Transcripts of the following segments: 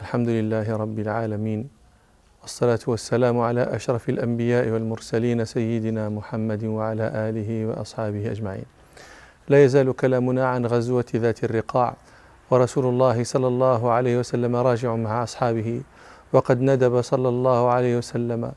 الحمد لله رب العالمين والصلاة والسلام على أشرف الأنبياء والمرسلين سيدنا محمد وعلى آله وأصحابه أجمعين. لا يزال كلامنا عن غزوة ذات الرقاع ورسول الله صلى الله عليه وسلم راجع مع أصحابه وقد ندب صلى الله عليه وسلم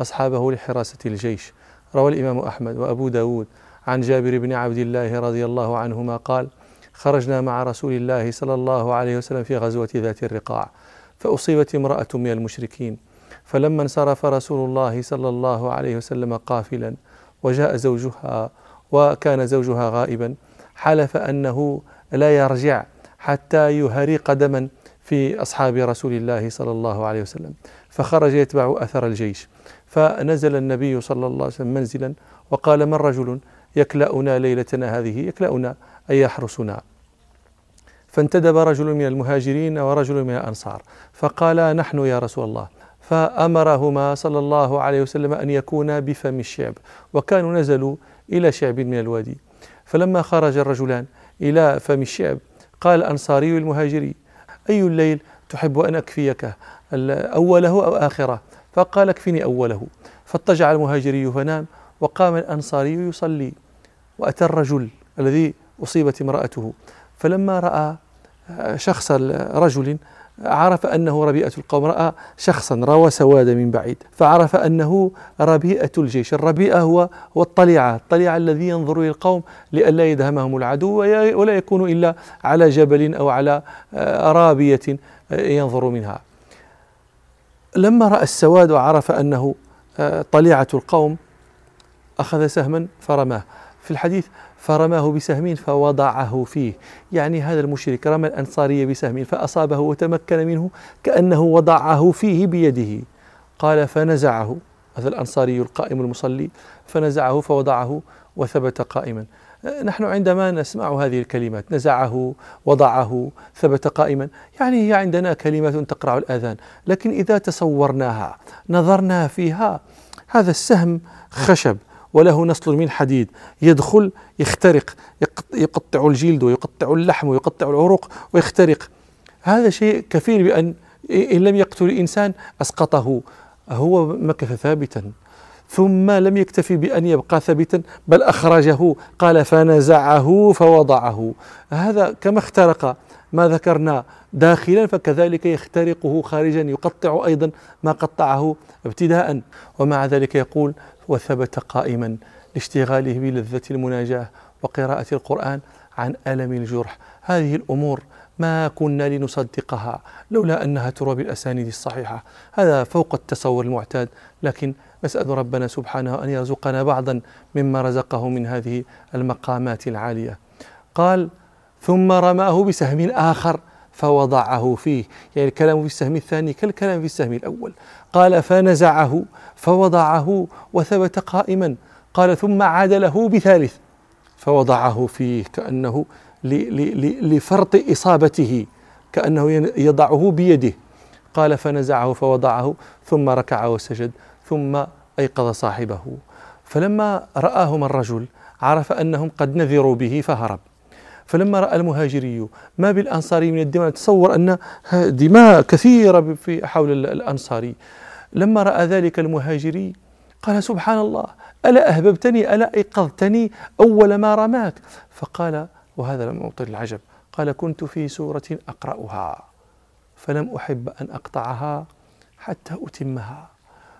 أصحابه لحراسة الجيش. روى الإمام أحمد وأبو داود عن جابر بن عبد الله رضي الله عنهما قال خرجنا مع رسول الله صلى الله عليه وسلم في غزوة ذات الرقاع فأصيبت امرأة من المشركين. فلما انصرف رسول الله صلى الله عليه وسلم قافلا وجاء زوجها وكان زوجها غائبا حلف أنه لا يرجع حتى يهري قدما في أصحاب رسول الله صلى الله عليه وسلم. فخرج يتبع أثر الجيش. فنزل النبي صلى الله عليه وسلم منزلا وقال من رجل يكلأنا ليلتنا هذه؟ يكلأنا أي يحرسنا؟ فانتدب رجل من المهاجرين ورجل من الأنصار فقال نحن يا رسول الله فأمرهما صلى الله عليه وسلم أن يكونا بفم الشعب وكانوا نزلوا إلى شعب من الوادي. فلما خرج الرجلان إلى فم الشعب قال الأنصاري المهاجري أي الليل تحب أن أكفيك أوله أو آخرة؟ فقال اكفني أوله. فاضطجع المهاجري فنام وقام الأنصاري يصلي وأتى الرجل الذي أصيبت امرأته. فلما رأى شخص رجل عرف أنه ربيئة القوم رأى شخصا روى سواد من بعيد فعرف أنه ربيئة الجيش. الربيئة هو هو الطليعة الطليعة الذي ينظر إلى القوم لئلا يدهمهم العدو ولا يكون إلا على جبل أو على رابية ينظر منها. لما رأى السواد وعرف أنه طليعة القوم أخذ سهما فرماه. في الحديث فرماه بسهم فوضعه فيه. يعني هذا المشرك رمى الأنصاري بسهم فأصابه وتمكن منه كأنه وضعه فيه بيده. قال فنزعه. هذا الأنصاري القائم المصلي. فنزعه فوضعه وثبت قائما. نحن عندما نسمع هذه الكلمات نزعه وضعه ثبت قائما. يعني هي عندنا كلمات تقرع الآذان. لكن إذا تصورناها نظرنا فيها هذا السهم خشب. وله نسل من حديد. يدخل يخترق يقطع الجلد ويقطع اللحم ويقطع العروق ويخترق. هذا شيء كفيل بأن إن لم يقتل الإنسان أسقطه. هو مكث ثابتا. ثم لم يكتفي بأن يبقى ثابتا بل أخرجه. قال فنزعه فوضعه. هذا كما اخترق ما ذكرنا داخلا فكذلك يخترقه خارجا يقطع أيضا ما قطعه ابتداء. ومع ذلك يقول وثبت قائما لاشتغاله بلذة المناجاة وقراءة القرآن عن ألم الجرح. هذه الأمور ما كنا لنصدقها لولا أنها تروى بالأسانيد الصحيحة. هذا فوق التصور المعتاد لكن نسأل ربنا سبحانه أن يرزقنا بعضا مما رزقه من هذه المقامات العالية. قال ثم رماه بسهم آخر فوضعه فيه. يعني الكلام في السهم الثاني كالكلام في السهم الأول. قال فنزعه فوضعه وثبت قائما. قال ثم عاد له بثالث. فوضعه فيه كأنه لفرط إصابته كأنه يضعه بيده. قال فنزعه فوضعه ثم ركع وسجد ثم أيقظ صاحبه. فلما رآهم الرجل عرف أنهم قد نذروا به فهرب. فلما رأى المهاجري ما بالأنصاري من الدماء تصور أن دماء كثيرة في حول الأنصاري. لما رأى ذلك المهاجري قال سبحان الله ألا أهببتني ألا أيقظتني أول ما رماك؟ فقال وهذا لم يعطي العجب قال كنت في سورة أقرأها فلم أحب أن أقطعها حتى أتمها.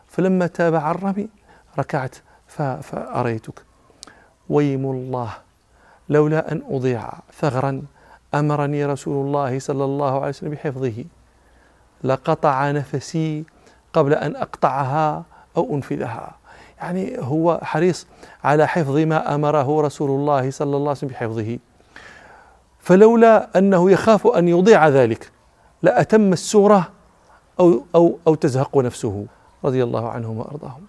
فلما تابع الرمي ركعت فأريتك. ويم الله. لولا أن أضيع ثغرا أمرني رسول الله صلى الله عليه وسلم بحفظه. لقطع نفسي قبل أن أقطعها أو أنفذها. يعني هو حريص على حفظ ما أمره رسول الله صلى الله عليه وسلم بحفظه. فلولا أنه يخاف أن يضيع ذلك لأتم السورة أو, أو, أو تزهق نفسه رضي الله عنهم وأرضاهم.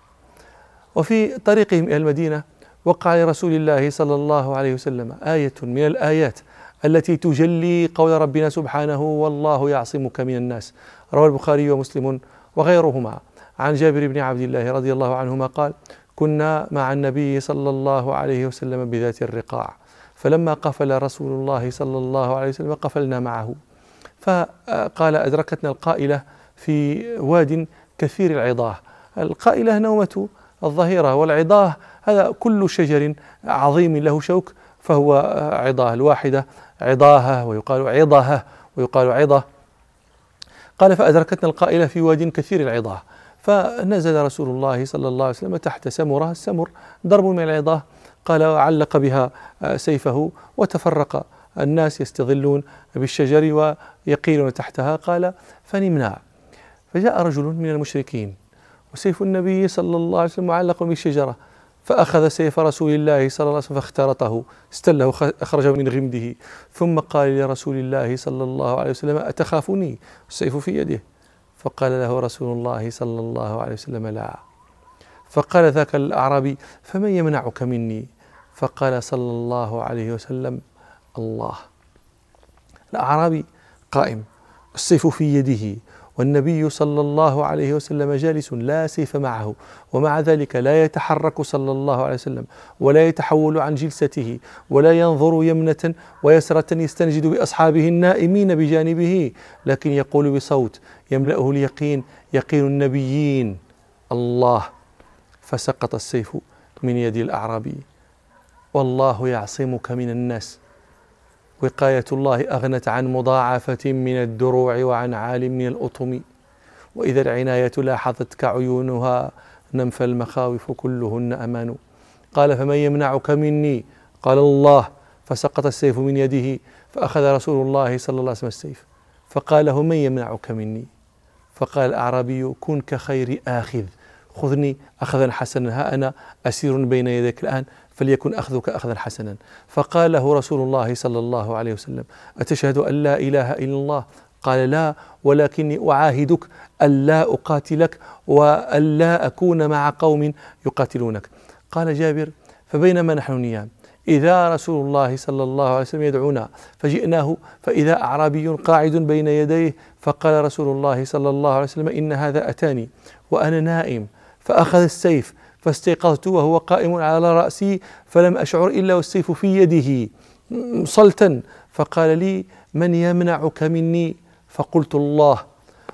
وفي طريقهم إلى المدينة وقع لرسول الله صلى الله عليه وسلم آية من الآيات التي تجلي قول ربنا سبحانه والله يعصمك من الناس. روى البخاري ومسلم وغيرهما. عن جابر بن عبد الله رضي الله عنهما قال كنا مع النبي صلى الله عليه وسلم بذات الرقاع فلما قفل رسول الله صلى الله عليه وسلم قفلنا معه. فقال أدركتنا القائلة في واد كثير العضاه القائلة نومة الظهيرة والعضاه هذا كل شجر عظيم له شوك فهو عضاه الواحدة عضاها ويقال عضها ويقال عضة قال فأدركتنا القائلة في واد كثير العضاه فنزل رسول الله صلى الله عليه وسلم تحت سمرة السمر ضرب من العضاه قال علق بها سيفه وتفرق الناس يستظلون بالشجر ويقيلون تحتها. قال فنمنا. فجاء رجل من المشركين وسيف النبي صلى الله عليه وسلم معلق بالشجرة. فأخذ سيف رسول الله صلى الله عليه وسلم فاخترطه استله أخرجه من غمده. ثم قال لرسول الله صلى الله عليه وسلم أتخافني؟ السيف في يده. فقال له رسول الله صلى الله عليه وسلم لا. فقال ذاك الأعرابي فمن يمنعك مني؟ فقال صلى الله عليه وسلم الله. الأعرابي قائم السيف في يده. والنبي صلى الله عليه وسلم جالس لا سيف معه ومع ذلك لا يتحرك صلى الله عليه وسلم ولا يتحول عن جلسته ولا ينظر يمنة ويسرة يستنجد بأصحابه النائمين بجانبه لكن يقول بصوت يملأه اليقين يقين النبيين الله! فسقط السيف من يد الأعرابي والله يعصمك من الناس. وقاية الله أغنت عن مضاعفة من الدروع وعن عال من الأطم. وإذا العناية لاحظتك عيونها نمف المخاوف كلهن أمان. قال فمن يمنعك مني؟ قال الله. فسقط السيف من يده فأخذ رسول الله صلى الله عليه وسلم السيف. فقال له من يمنعك مني؟ فقال الأعرابي كن كخير آخذ. خذني أخذا حسنا ها أنا أسير بين يديك الآن. فليكن أخذك أخذا حسنا. فقال له رسول الله صلى الله عليه وسلم أتشهد أن لا إله إلا الله؟ قال لا ولكني أعاهدك ألا أقاتلك وألا أكون مع قوم يقاتلونك. قال جابر فبينما نحن نيام إذا رسول الله صلى الله عليه وسلم يدعونا فجئناه فإذا أعرابي قاعد بين يديه فقال رسول الله صلى الله عليه وسلم إن هذا أتاني وأنا نائم فأخذ السيف فاستيقظت وهو قائم على رأسي فلم أشعر إلا والسيف في يده. صلتا. فقال لي من يمنعك مني؟ فقلت الله.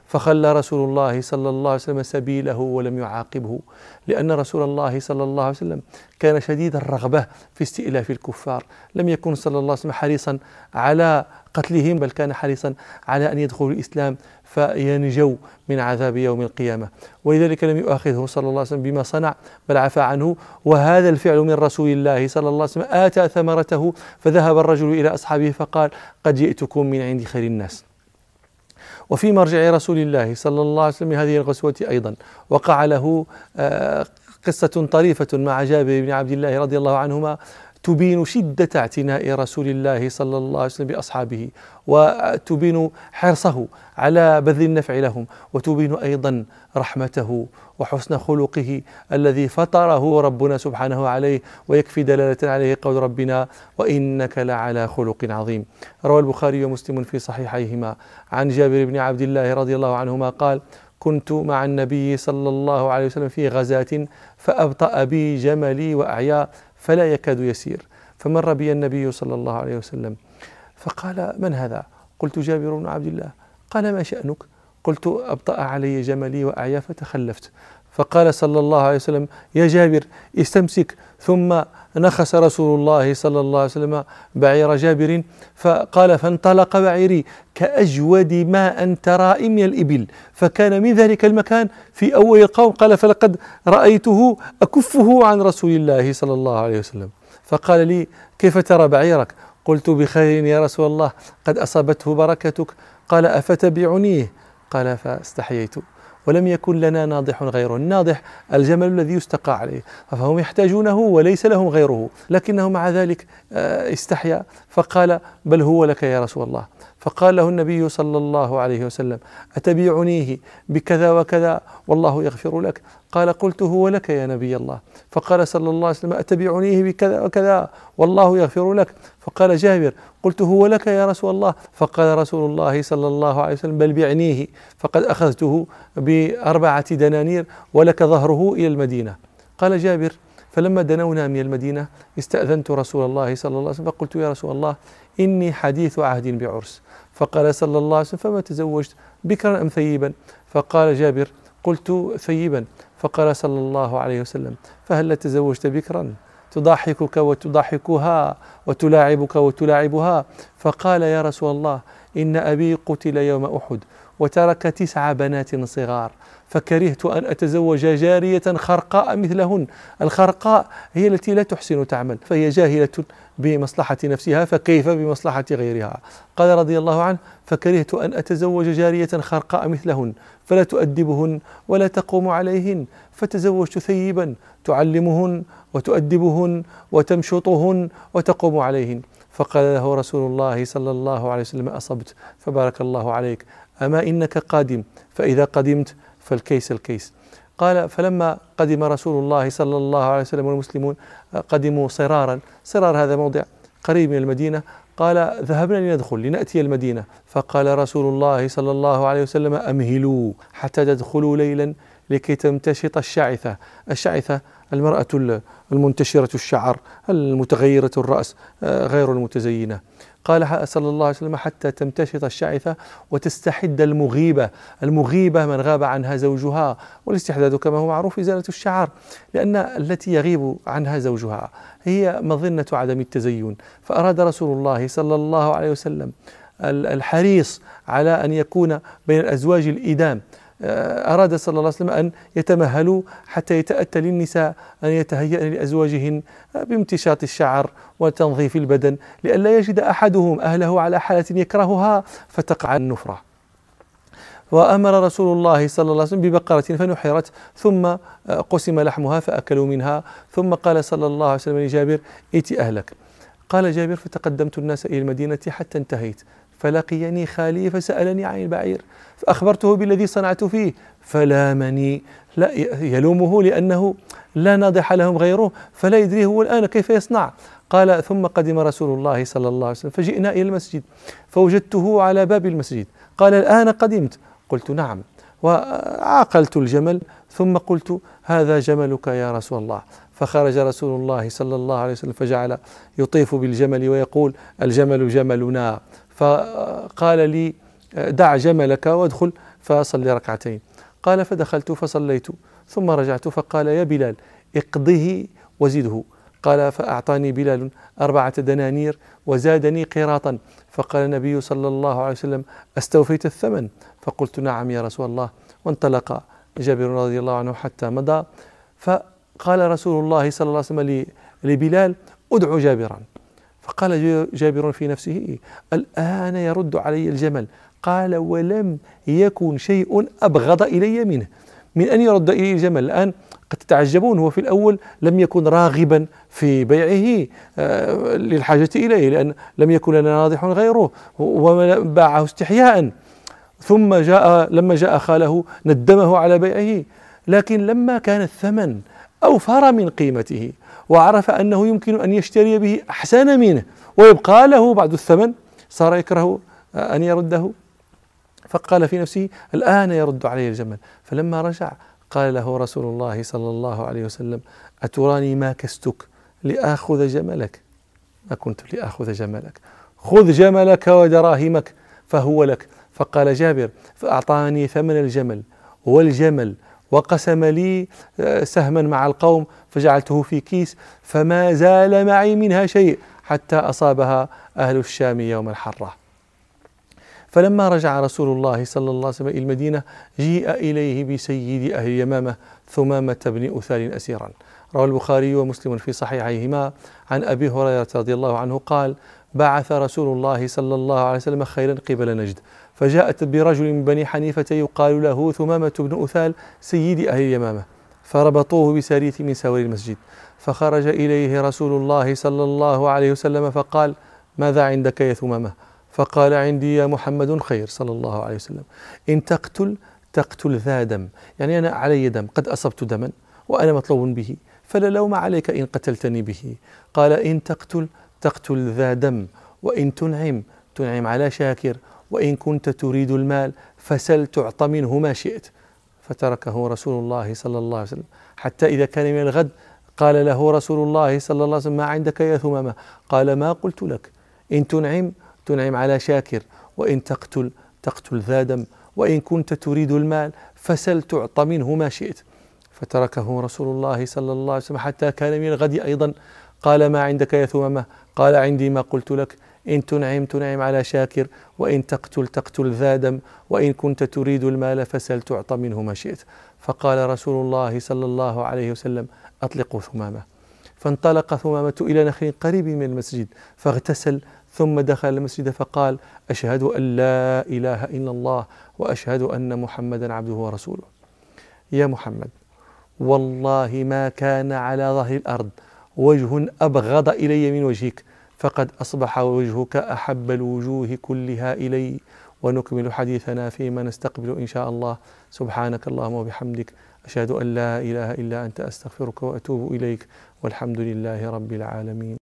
فخلى رسول الله صلى الله عليه وسلم سبيله ولم يعاقبه لأن رسول الله صلى الله عليه وسلم كان شديد الرغبة في استئلاف الكفار. لم يكن صلى الله عليه وسلم حريصا على قتلهم بل كان حريصا على أن يدخلوا الإسلام فينجوا من عذاب يوم القيامة. ولذلك لم يؤاخذه صلى الله عليه وسلم بما صنع بل عفى عنه. وهذا الفعل من رسول الله صلى الله عليه وسلم آتى ثمرته فذهب الرجل إلى أصحابه فقال قد جئتكم من عند خير الناس. وفي مرجع رسول الله صلى الله عليه وسلم هذه الغزوة أيضا وقع له آه، قصة طريفة مع جابر بن عبد الله رضي الله عنهما تبين شدة اعتناء رسول الله صلى الله عليه وسلم بأصحابه وتبين حرصه على بذل النفع لهم وتبين أيضا رحمته وحسن خلقه الذي فطره ربنا سبحانه عليه ويكفي دلالة عليه قول ربنا وإنك لعلى خلق عظيم روى البخاري ومسلم في صحيحيهما. عن جابر بن عبد الله رضي الله عنهما قال كنت مع النبي صلى الله عليه وسلم في غزاة فأبطأ بي جملي وأعيا فلا يكاد يسير. فمر بي النبي صلى الله عليه وسلم فقال من هذا؟ قلت جابر بن عبد الله. قال ما شأنك؟ قلت أبطأ علي جملي وأعيا فتخلفت. فقال صلى الله عليه وسلم يا جابر استمسك. ثم نخس رسول الله صلى الله عليه وسلم بعير جابر فقال فانطلق بعيري كأجود ما أن ترى من الإبل. فكان من ذلك المكان في أول القوم قال فلقد رأيته أكفه عن رسول الله صلى الله عليه وسلم. فقال لي كيف ترى بعيرك؟ قلت بخير يا رسول الله قد أصابته بركتك. قال أفتبعنيه؟ قال فاستحييت. ولم يكن لنا ناضح غيره. الناضح الجمل الذي يستقى عليه. فهم يحتاجونه وليس لهم غيره. لكنه مع ذلك آه، استحيا. فقال بل هو لك يا رسول الله. فقال له النبي صلى الله عليه وسلم أتبيعنيه بكذا وكذا؟ والله يغفر لك. قال قلت هو لك يا نبي الله. فقال صلى الله عليه وسلم أتبيعنيه بكذا وكذا؟ والله يغفر لك. فقال جابر قلت هو لك يا رسول الله. فقال رسول الله صلى الله عليه وسلم بل بعنيه فقد أخذته بأربعة دنانير ولك ظهره إلى المدينة. قال جابر فلما دنونا من المدينة استأذنت رسول الله صلى الله عليه وسلم فقلت يا رسول الله إني حديث عهد بعرس. فقال صلى الله عليه وسلم فما تزوجت؟ بكرا أم ثيبا؟ فقال جابر قلت ثيبا. فقال صلى الله عليه وسلم فهل تزوجت بكرا؟ تضحكك وتضحكها وتلاعبك وتلاعبها. فقال يا رسول الله إن أبي قتل يوم أحد. وترك تسع بنات صغار فكرهت أن أتزوج جارية خرقاء مثلهن. الخرقاء هي التي لا تحسن تعمل فهي جاهلة بمصلحة نفسها فكيف بمصلحة غيرها؟ قال رضي الله عنه فكرهت أن أتزوج جارية خرقاء مثلهن فلا تؤدبهن ولا تقوم عليهن. فتزوجت ثيبا تعلمهن وتؤدبهن وتمشطهن وتقوم عليهن. فقال له رسول الله صلى الله عليه وسلم أصبت فبارك الله عليك. أما إنك قادم فإذا قدمت فالكيس الكيس. قال فلما قدم رسول الله صلى الله عليه وسلم والمسلمون قدموا صرارا. صرار هذا موضع قريب من المدينة. قال ذهبنا لندخل لنأتي المدينة. فقال رسول الله صلى الله عليه وسلم أمهلوا حتى تدخلوا ليلا لكي تمتشط الشعثة الشعثة المرأة المنتشرة الشعر المتغيرة الرأس آه، غير المتزينة. قال صلى الله عليه وسلم حتى تمتشط الشعثة وتستحد المغيبة. المغيبة من غاب عنها زوجها والاستحداد كما هو معروف إزالة الشعر لأن التي يغيب عنها زوجها هي مظنة عدم التزين. فأراد رسول الله صلى الله عليه وسلم الحريص على أن يكون بين الأزواج الإدام أراد صلى الله عليه وسلم أن يتمهلوا حتى يتأتى للنساء أن يتهيأن لأزواجهن بامتشاط الشعر وتنظيف البدن لئلا يجد أحدهم أهله على حالة يكرهها فتقع النفرة. وأمر رسول الله صلى الله عليه وسلم ببقرة فنحرت ثم آه، قسم لحمها فأكلوا منها ثم قال صلى الله عليه وسلم لجابر ائت أهلك. قال جابر فتقدمت الناس إلى المدينة حتى انتهيت. فلقيني خالي فسألني عن البعير فأخبرته بالذي صنعت فيه فلامني لا يلومه لأنه لا ناضح لهم غيره فلا يدري هو الآن كيف يصنع. قال ثم قدم رسول الله صلى الله عليه وسلم فجئنا إلى المسجد فوجدته على باب المسجد. قال الآن قدمت. قلت نعم. وعقلت الجمل ثم قلت هذا جملك يا رسول الله. فخرج رسول الله صلى الله عليه وسلم فجعل يطيف بالجمل ويقول الجمل جملنا. فقال لي دع جملك وادخل فصلي ركعتين. قال فدخلت فصليت. ثم رجعت فقال يا بلال اقضه وزده. قال فأعطاني بلال أربعة دنانير وزادني قراطا. فقال النبي صلى الله عليه وسلم أستوفيت الثمن. فقلت نعم يا رسول الله. وانطلق جابر رضي الله عنه حتى مضى. فقال رسول الله صلى الله عليه وسلم لبلال ادعو جابرا. فقال جابر في نفسه الآن يرد علي الجمل. قال ولم يكن شيء أبغض إلي منه من أن يرد إلي الجمل. الآن قد تتعجبون هو في الأول لم يكن راغبا في بيعه آه، للحاجة إليه لأن لم يكن لنا ناضح غيره وباعه استحياء. ثم جاء لما جاء خاله ندمه على بيعه. لكن لما كان الثمن أوفر من قيمته وعرف أنه يمكن أن يشتري به أحسن منه. ويبقى له بعد الثمن. صار يكره أن يرده. فقال في نفسه الآن يرد علي الجمل. فلما رجع قال له رسول الله صلى الله عليه وسلم أتراني ما كستك لآخذ جملك؟ ما كنت لآخذ جملك. خذ جملك ودراهمك فهو لك. فقال جابر فأعطاني ثمن الجمل. والجمل وقسم لي آه، سهما مع القوم فجعلته في كيس فما زال معي منها شيء حتى أصابها أهل الشام يوم الحرة. فلما رجع رسول الله صلى الله عليه وسلم إلى المدينة جيء إليه بسيد أهل اليمامة ثمامة بن أثال أسيرا. روى البخاري ومسلم في صحيحيهما. عن أبي هريرة رضي الله عنه قال بعث رسول الله صلى الله عليه وسلم خيرا قبل نجد. فجاءت برجل من بني حنيفة يقال له ثمامة بن أثال سيد أهل اليمامة. فربطوه بسارية من سوار المسجد. فخرج إليه رسول الله صلى الله عليه وسلم فقال ماذا عندك يا ثمامة؟ فقال عندي يا محمد خير صلى الله عليه وسلم. إن تقتل تقتل ذا دم. يعني أنا علي دم قد أصبت دما وأنا مطلوب به فلا لوم عليك إن قتلتني به. قال إن تقتل تقتل ذا دم وإن تنعم تنعم على شاكر وإن كنت تريد المال فسل تعط منه ما شئت. فتركه رسول الله صلى الله عليه وسلم. حتى إذا كان من الغد قال له رسول الله صلى الله عليه وسلم ما عندك يا ثمامة؟ قال ما قلت لك. إن تنعم تنعم على شاكر. وإن تقتل تقتل ذا دم. وإن كنت تريد المال فسل تعطى منه ما شئت. فتركه رسول الله صلى الله عليه وسلم. حتى كان من الغد أيضا. قال ما عندك يا ثمامة؟ قال عندي ما قلت لك. إن تنعم تنعم على شاكر وإن تقتل تقتل ذا دم وإن كنت تريد المال فسل تعطى منه ما شئت. فقال رسول الله صلى الله عليه وسلم أطلقوا ثمامة. فانطلق ثمامة إلى نخل قريب من المسجد فاغتسل ثم دخل المسجد فقال أشهد أن لا إله إلا الله وأشهد أن محمدا عبده ورسوله. يا محمد والله ما كان على ظهر الأرض وجه أبغض إلي من وجهك فقد أصبح وجهك أحب الوجوه كلها إلي ونكمل حديثنا فيما نستقبل إن شاء الله. سبحانك اللهم وبحمدك أشهد أن لا إله إلا أنت أستغفرك وأتوب إليك والحمد لله رب العالمين.